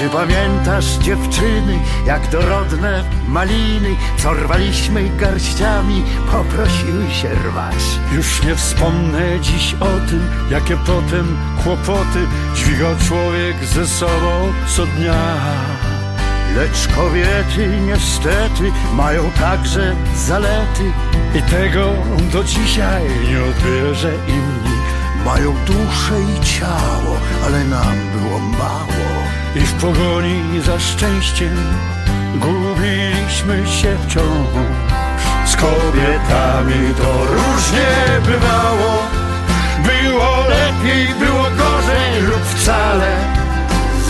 Czy pamiętasz dziewczyny, jak dorodne maliny, co rwaliśmy garściami, poprosiły się rwać? Już nie wspomnę dziś o tym, jakie potem kłopoty dźwigał człowiek ze sobą co dnia. Lecz kobiety niestety mają także zalety I tego do dzisiaj nie odbierze im nikt. Mają duszę i ciało, ale nam było mało. I w pogoni za szczęściem gubiliśmy się wciąż. Z kobietami to różnie bywało. Było lepiej, było gorzej lub wcale.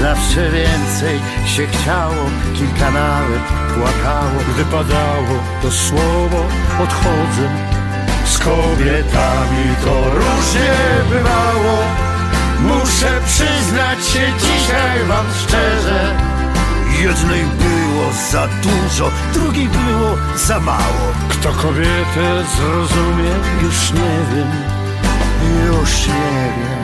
Zawsze więcej się chciało, kilka nawet płakało. Gdy padało to słowo odchodzę. Z kobietami to różnie bywało. Muszę przyznać się dzisiaj wam szczerze. Jednej było za dużo, drugiej było za mało. Kto kobietę zrozumie, już nie wiem. Już nie wiem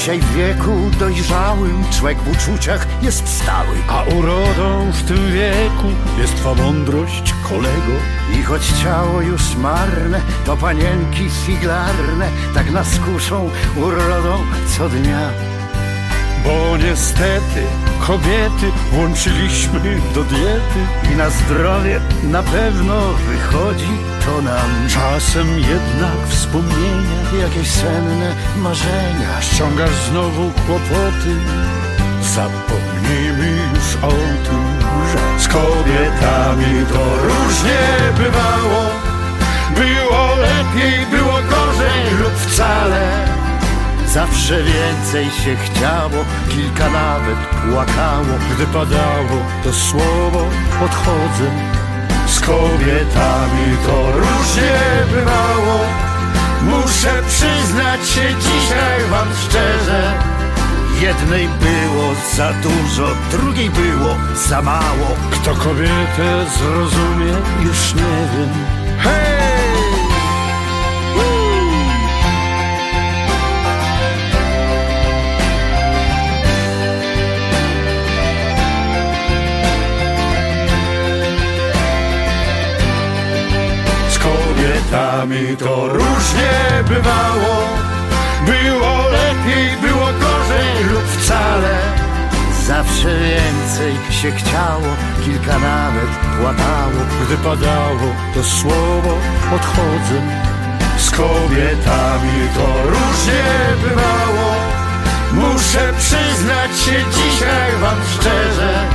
Dzisiaj w wieku dojrzałym człowiek w uczuciach jest stały. A urodą w tym wieku jest twa mądrość, kolego. I choć ciało już marne, to panienki figlarne Tak nas kuszą urodą co dnia Bo niestety kobiety włączyliśmy do diety I na zdrowie na pewno wychodzi to nam. Czasem jednak wspomnienia Jakieś senne marzenia Ściągasz znowu kłopoty. Zapomnijmy już o tym, że z kobietami to różnie bywało. Było lepiej, było gorzej lub wcale Zawsze więcej się chciało, kilka nawet płakało. Gdy padało to słowo odchodzę Z kobietami to różnie bywało. Muszę przyznać się dzisiaj wam szczerze Jednej było za dużo, drugiej było za mało. Kto kobietę zrozumie, już nie wiem. Hej! Kobietami to różnie bywało. Było lepiej, było gorzej lub wcale. Zawsze więcej się chciało, kilka nawet płakało. Gdy padało to słowo odchodzę. Z kobietami to różnie bywało. Muszę przyznać się dzisiaj wam szczerze.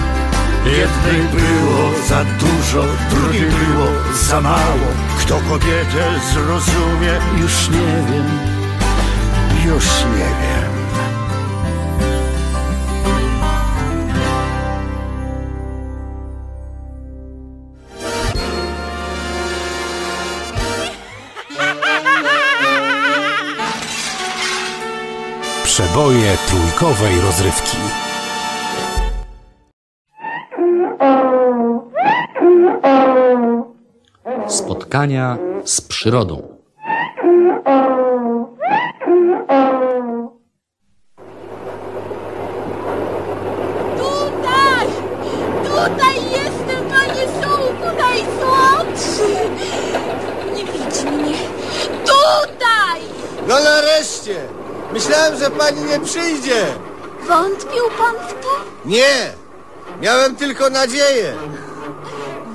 Jednej było za dużo, drugiej było za mało. Kto kobietę zrozumie, Już nie wiem, już nie wiem. Przeboje trójkowej rozrywki. Spotkania z przyrodą. Tutaj! Tutaj jestem, panie sołku najsłodszy! Nie widzi mnie. Tutaj! No nareszcie! Myślałem, że pani nie przyjdzie. Wątpił pan w to? Nie! Miałem tylko nadzieję.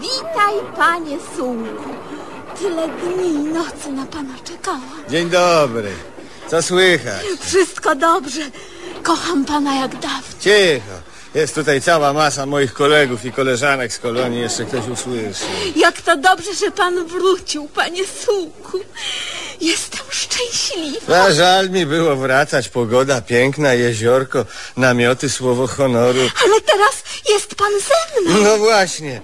Witaj, panie sołku. Tyle dni i nocy na pana czekałam. Dzień dobry. Co słychać? Wszystko dobrze. Kocham pana jak dawno. Cicho. Jest tutaj cała masa moich kolegów i koleżanek z kolonii. Jeszcze ktoś usłyszy. Jak to dobrze, że pan wrócił, panie sołku. Jestem szczęśliwa. A żal mi było wracać. Pogoda piękna, jeziorko, namioty, słowo honoru. Ale teraz jest pan ze mną. No właśnie.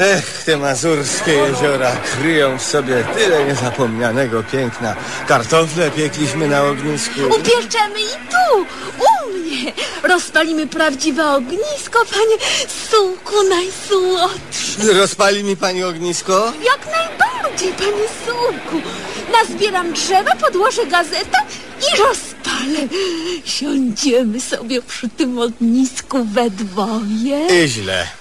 Ech, te mazurskie jeziora kryją w sobie tyle niezapomnianego piękna. Kartofle piekliśmy na ognisku. Upieczemy i tu, u mnie. Rozpalimy prawdziwe ognisko, panie sułku najsłodszy. Rozpali mi pani ognisko? Jak najbardziej, panie sułku. Nazbieram drzewa, podłożę gazetę i rozpalę. Siądziemy sobie przy tym ognisku we dwoje. I źle.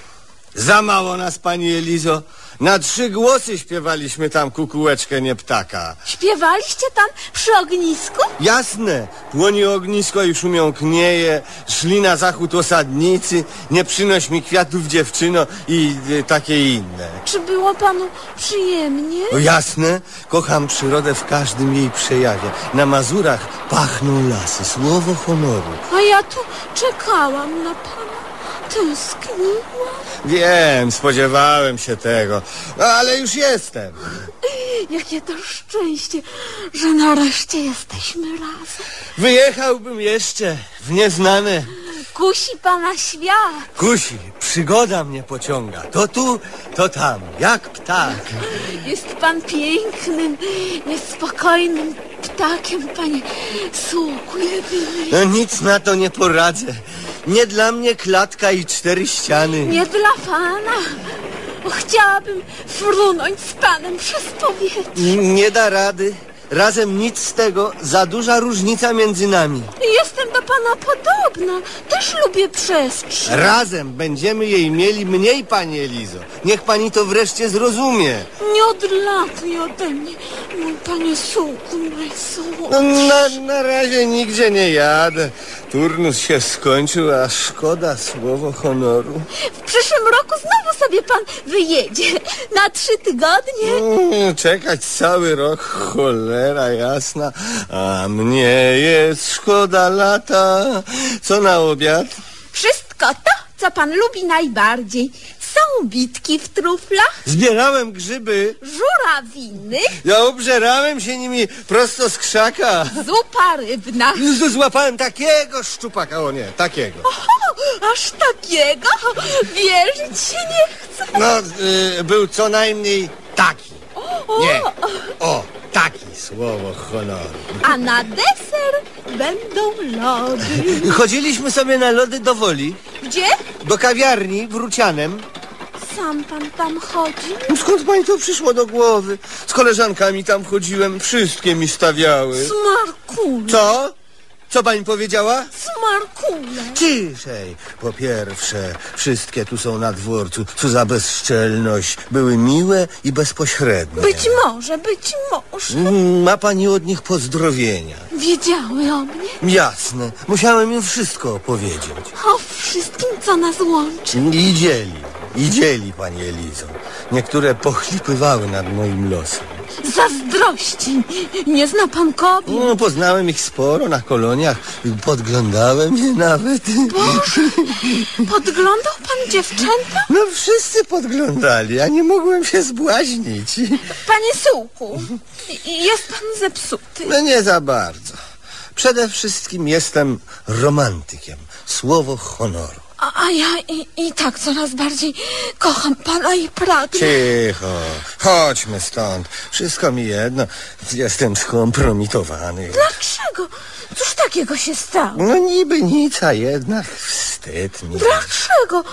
Za mało nas, pani Elizo. Na trzy głosy śpiewaliśmy tam kukułeczkę, nie ptaka. Śpiewaliście tam przy ognisku? Jasne, płonie ognisko i szumią knieje, szli na zachód osadnicy, nie przynoś mi kwiatów dziewczyno i y, takie inne. Czy było panu przyjemnie? No jasne, kocham przyrodę w każdym jej przejawie. Na Mazurach pachną lasy, słowo honoru. A ja tu czekałam na pana. Tęskniłam. Wiem, spodziewałem się tego, ale już jestem. Jakie to szczęście, że nareszcie jesteśmy razem. Wyjechałbym jeszcze w nieznane. Kusi pana świat. Kusi, przygoda mnie pociąga. To tu, to tam, jak ptak. Jest pan pięknym, niespokojnym ptakiem, panie jedyny. No nic na to nie poradzę. Nie dla mnie klatka i cztery ściany. Nie dla pana. O, chciałabym frunąć z panem przez powietrze. Nie da rady. Razem nic z tego, za duża różnica między nami. Jestem do pana podobna. Też lubię przestrzeń. Razem będziemy jej mieli mniej, pani Elizo. Niech pani to wreszcie zrozumie. Nie odlatuj ode mnie, mój panie sułku No, najsłodszy. na, na razie nigdzie nie jadę. Turnus się skończył, a szkoda słowo honoru. W przyszłym roku znowu sobie pan wyjedzie. Na trzy tygodnie. Mm, Czekać cały rok, cholera jasna. A mnie jest szkoda lata. Co na obiad? Wszystko to, co pan lubi najbardziej. Są bitki w truflach, Zbierałem grzyby. żurawiny, Ja obżerałem się nimi prosto z krzaka. zupa rybna. Z- Złapałem takiego szczupaka, o nie, takiego. O, aż takiego? Wierzyć się nie chcę. No, y, był co najmniej taki. Nie, o, taki słowo honoru. A na deser będą lody. Chodziliśmy sobie na lody do woli, Gdzie? do kawiarni w Rucianem. Sam pan tam chodzi? Skąd pani to przyszło do głowy? Z koleżankami tam chodziłem, wszystkie mi stawiały. Smarkulu. Co? Co pani powiedziała? Smarkule. Ciszej. Po pierwsze, wszystkie tu są na dworcu. Co za bezczelność. Były miłe i bezpośrednie. Być może, być może. Mm, Ma pani od nich pozdrowienia. Wiedziały o mnie. Jasne. Musiałem im wszystko opowiedzieć. O wszystkim, co nas łączy. I dzieli. I dzieli, pani Elizo. Niektóre pochlipywały nad moim losem. Zazdrości. Nie zna pan kobiet. No, poznałem ich sporo na koloniach. Podglądałem je nawet. Podglądał pan dziewczęta? No wszyscy podglądali, a nie mogłem się zbłaźnić. Panie Sułku, jest pan zepsuty. No nie za bardzo. Przede wszystkim jestem romantykiem. Słowo honoru. A, a ja i, i tak coraz bardziej kocham pana i pragnę. Cicho, chodźmy stąd. Wszystko mi jedno. Jestem skompromitowany. Dlaczego? Cóż takiego się stało? No niby nic, a jednak wstyd mi. Dlaczego?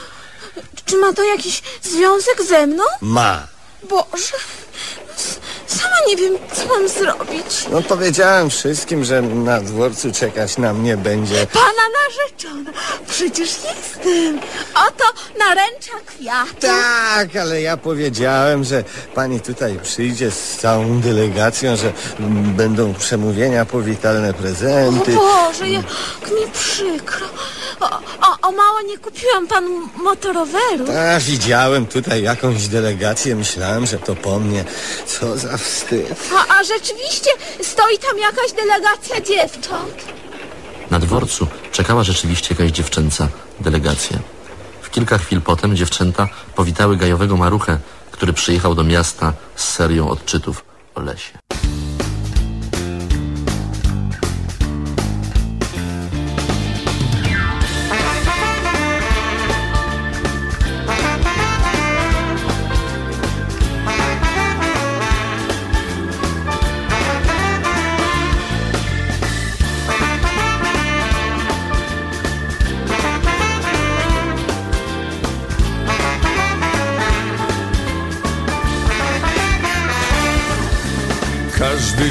Czy ma to jakiś związek ze mną? Ma. Boże, sama nie wiem, co mam zrobić. No powiedziałem wszystkim, że na dworcu czekać na mnie będzie. Pana narzeczona, przecież jestem. Oto naręcza kwiatu. Tak, ale ja powiedziałem, że pani tutaj przyjdzie z całą delegacją, że będą przemówienia powitalne, O prezenty. Boże, jak mi przykro. O, o, mało nie kupiłam panu motoroweru. A, widziałem tutaj jakąś delegację, myślałem, że to po mnie. Co za wstyd. A, a rzeczywiście stoi tam jakaś delegacja dziewcząt. Na dworcu czekała rzeczywiście jakaś dziewczęca delegacja. W kilka chwil potem dziewczęta powitały gajowego maruchę, który przyjechał do miasta z serią odczytów o lesie.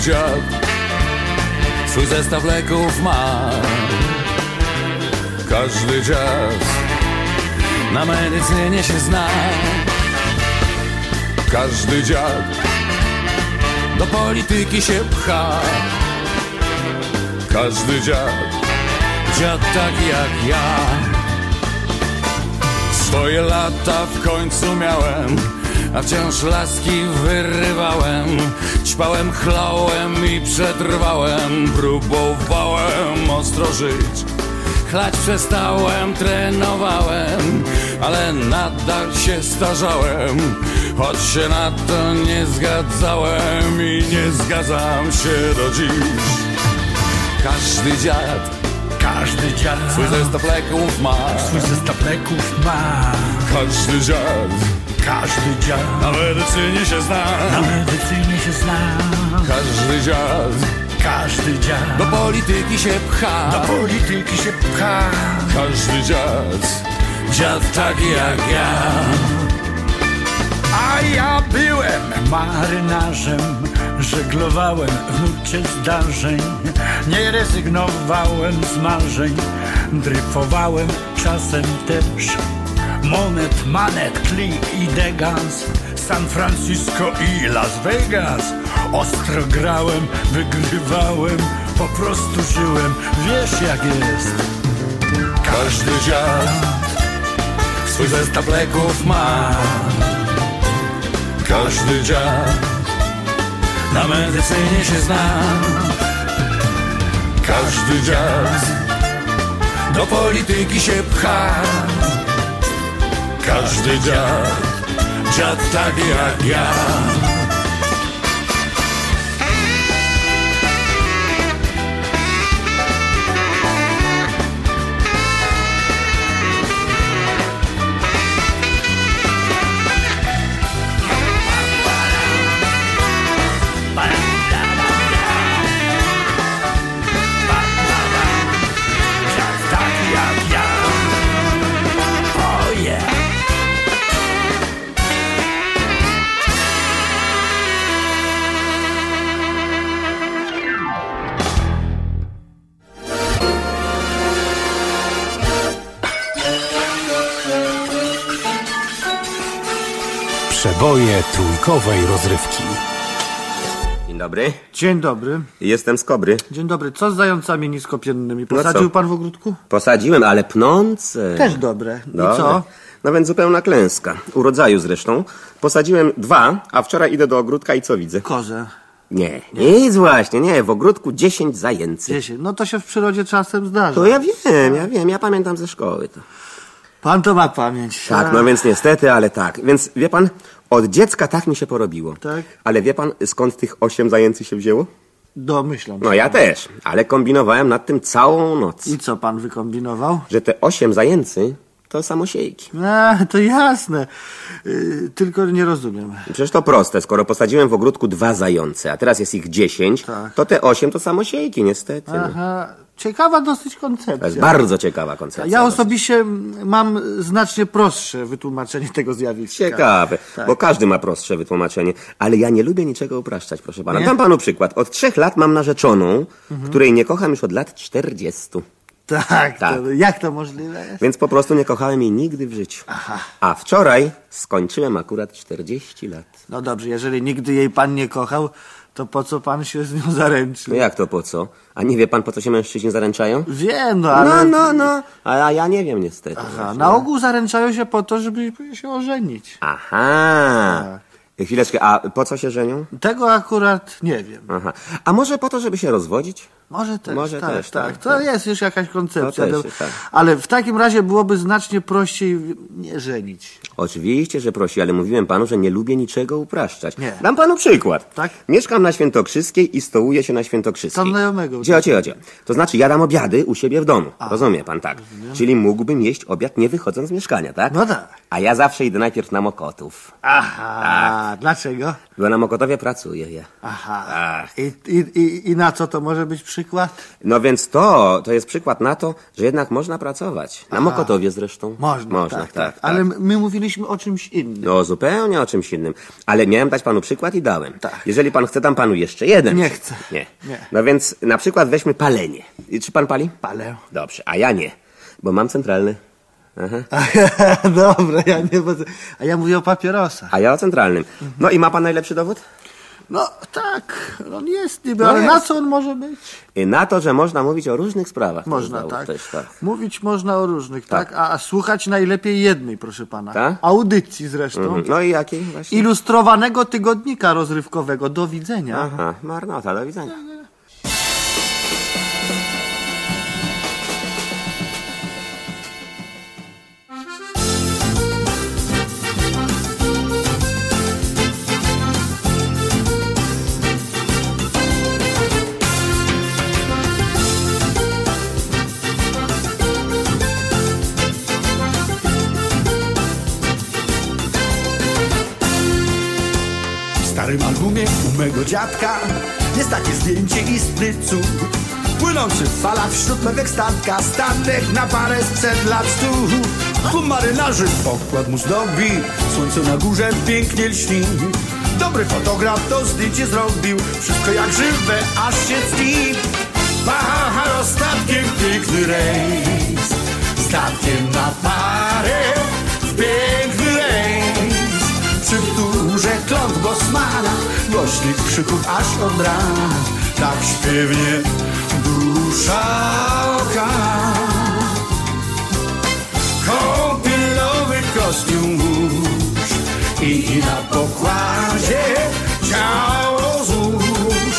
Dziad swój zestaw leków ma. Każdy dziad na medycynie się zna. Każdy dziad do polityki się pcha. Każdy dziad, dziad taki jak ja. Swoje lata w końcu miałem, a wciąż laski wyrywałem. Ćpałem, chlałem i przetrwałem, próbowałem ostro żyć. Chlać przestałem, trenowałem, ale nadal się starzałem. Choć się na to nie zgadzałem i nie zgadzam się do dziś. Każdy dziad Każdy dziad swój zestaw leków ma. swój zestaw leków ma. Każdy dziad Każdy dziad na medycynie się zna. na medycynie się zna. Każdy dziad Każdy dziad do polityki się pcha. do polityki się pcha. Każdy dziad, dziad taki jak ja. A ja byłem marynarzem, żeglowałem w nucie zdarzeń, nie rezygnowałem z marzeń, dryfowałem czasem też. Monet, manet, klik i degans, San Francisco i Las Vegas. Ostro grałem, wygrywałem, po prostu żyłem, wiesz jak jest. Każdy dziad swój zestaw leków ma. Każdy dziad na medycynie się zna. Każdy dziad do polityki się pcha. Każdy dziad, dziad taki jak ja. Przeboje trójkowej rozrywki. Dzień dobry, Dzień dobry. jestem z Kobry. Dzień dobry. Co z zającami niskopiennymi? Posadził co? pan w ogródku? Posadziłem, ale pnące. Też dobre. I Dobre. co? No więc zupełna klęska. Urodzaju zresztą. Posadziłem dwa, a wczoraj idę do ogródka i co widzę? Kozę. Nie, nic właśnie, nie. W ogródku dziesięć zajęcy. Dziesięć. No to się w przyrodzie czasem zdarza. To ja wiem, ja wiem, ja pamiętam ze szkoły to. Pan to ma pamięć. Tak, no więc niestety, ale tak. Więc wie pan, od dziecka tak mi się porobiło. Tak? Ale wie pan, skąd tych osiem zajęcy się wzięło? Domyślam No się. ja też, ale kombinowałem nad tym całą noc. I co pan wykombinował? Że te osiem zajęcy to samosiejki. A, to jasne. Yy, tylko nie rozumiem. Przecież to proste, skoro posadziłem w ogródku dwa zające, a teraz jest ich dziesięć, Tak. to te osiem to samosiejki, niestety. no. Aha. Ciekawa dosyć To jest koncepcja. bardzo ciekawa koncepcja. Ja osobiście mam znacznie prostsze wytłumaczenie tego zjawiska. Ciekawe, Tak. bo każdy ma prostsze wytłumaczenie, ale ja nie lubię niczego upraszczać, proszę pana. Nie? Dam panu przykład. Od trzech lat mam narzeczoną, Mhm. której nie kocham już od lat czterdziestu. Tak, Tak. To, jak to możliwe jest? Więc po prostu nie kochałem jej nigdy w życiu. A wczoraj skończyłem akurat 40 lat. No dobrze, jeżeli nigdy jej pan nie kochał, to po co pan się z nią zaręczył? No jak to po co? A nie wie pan, po co się mężczyźni zaręczają? Wiem, no ale... No, no, no. A ja, nie wiem niestety. Aha, właśnie. na ogół zaręczają się po to, żeby się ożenić. Aha. Chwileczkę, a po co się żenią? Tego akurat nie wiem. Aha. A może po to, żeby się rozwodzić? Może też, Może tak, też, tak, tak, To tak. jest już jakaś koncepcja. Jest, tak. Ale w takim razie byłoby znacznie prościej nie żenić. Oczywiście, że prosi, ale mówiłem panu, że nie lubię niczego upraszczać. Nie. Dam panu przykład. Tak? Mieszkam na Świętokrzyskiej i stołuję się na Świętokrzyskiej. Tam znajomego. Cio, cio, cio. To znaczy, jadam obiady u siebie w domu. Rozumie pan, tak. Czyli mógłbym jeść obiad nie wychodząc z mieszkania, tak? No tak. A ja zawsze idę najpierw na Mokotów. Aha, dlaczego? Bo na Mokotowie pracuję ja. Aha. Tak. I, i, i, I na co to może być przykład? No więc to, to jest przykład na to, że jednak można pracować. Na Mokotowie zresztą. Można, Można, tak, tak. tak, Ale my mówiliśmy o czymś innym. No zupełnie o czymś innym. Ale miałem dać panu przykład i dałem. Tak. Jeżeli pan chce, dam panu jeszcze jeden. Nie chcę. Nie. Nie. No więc na przykład weźmy palenie. I Czy pan pali? Palę. Dobrze, a ja nie. Bo mam centralny. Aha. Dobra, ja nie będę. A ja mówię o papierosach. A ja o centralnym. No i ma pan najlepszy dowód? No tak, on jest niby, No ale jest. na co on może być? I na to, że można mówić o różnych sprawach. Można, tak. Też, tak. Mówić można o różnych, tak? Tak. A, a słuchać najlepiej jednej, proszę pana. Tak? Audycji zresztą. Mhm. No i jakiej właśnie? Ilustrowanego tygodnika rozrywkowego. Do widzenia. Aha, marnota, do widzenia. Mego dziadka jest takie zdjęcie istny cud. Płynący w falach wśród mewek statka, statek na parę sprzed lat stu. Klub marynarzy pokład mu zdobi, słońce na górze pięknie lśni. Dobry fotograf to zdjęcie zrobił, wszystko jak żywe, aż się tli. Pachar statkiem piękny rejs, statkiem na parę w piękny rejs. Przy kląt Bosmana Głośnych krzyków aż od rana. Tak śpiewnie dusza oka. Kąpielowy kostium mórz I na pokładzie ciało złóż.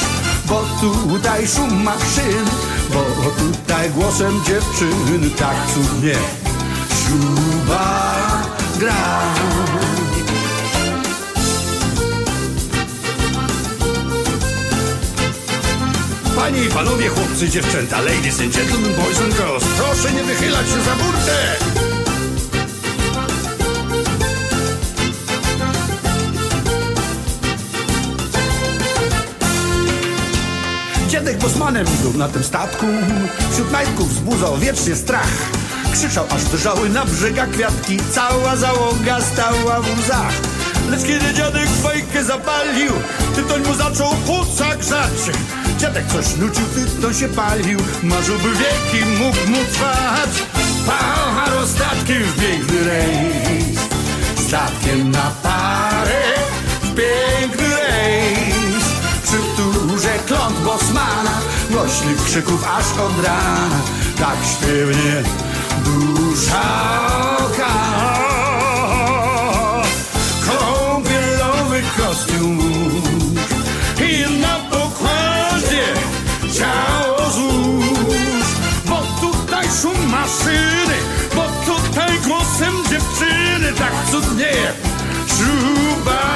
Bo tutaj szum maszyn Bo tutaj głosem dziewczyn Tak cudnie śluba gra Panie i panowie, chłopcy, dziewczęta, ladies and gentlemen, boys and girls, proszę nie wychylać się za burtę! Dziadek Bosmanem był na tym statku, wśród majtków wzbudzał wiecznie strach. Krzyczał, aż drżały na brzegach kwiatki, cała załoga stała w łzach. Lecz kiedy dziadek fajkę zapalił, tytoń mu zaczął płuca grzać. Dziadek coś nucił, to się palił. Marzyłby wieki, mógł mu trwać. Pachar ostatki w piękny rejs. Statkiem na parę w piękny rejs. Przy turze kląt Bosmana Głośnych krzyków aż od rana. Tak śpiewnie dusza. that's. True by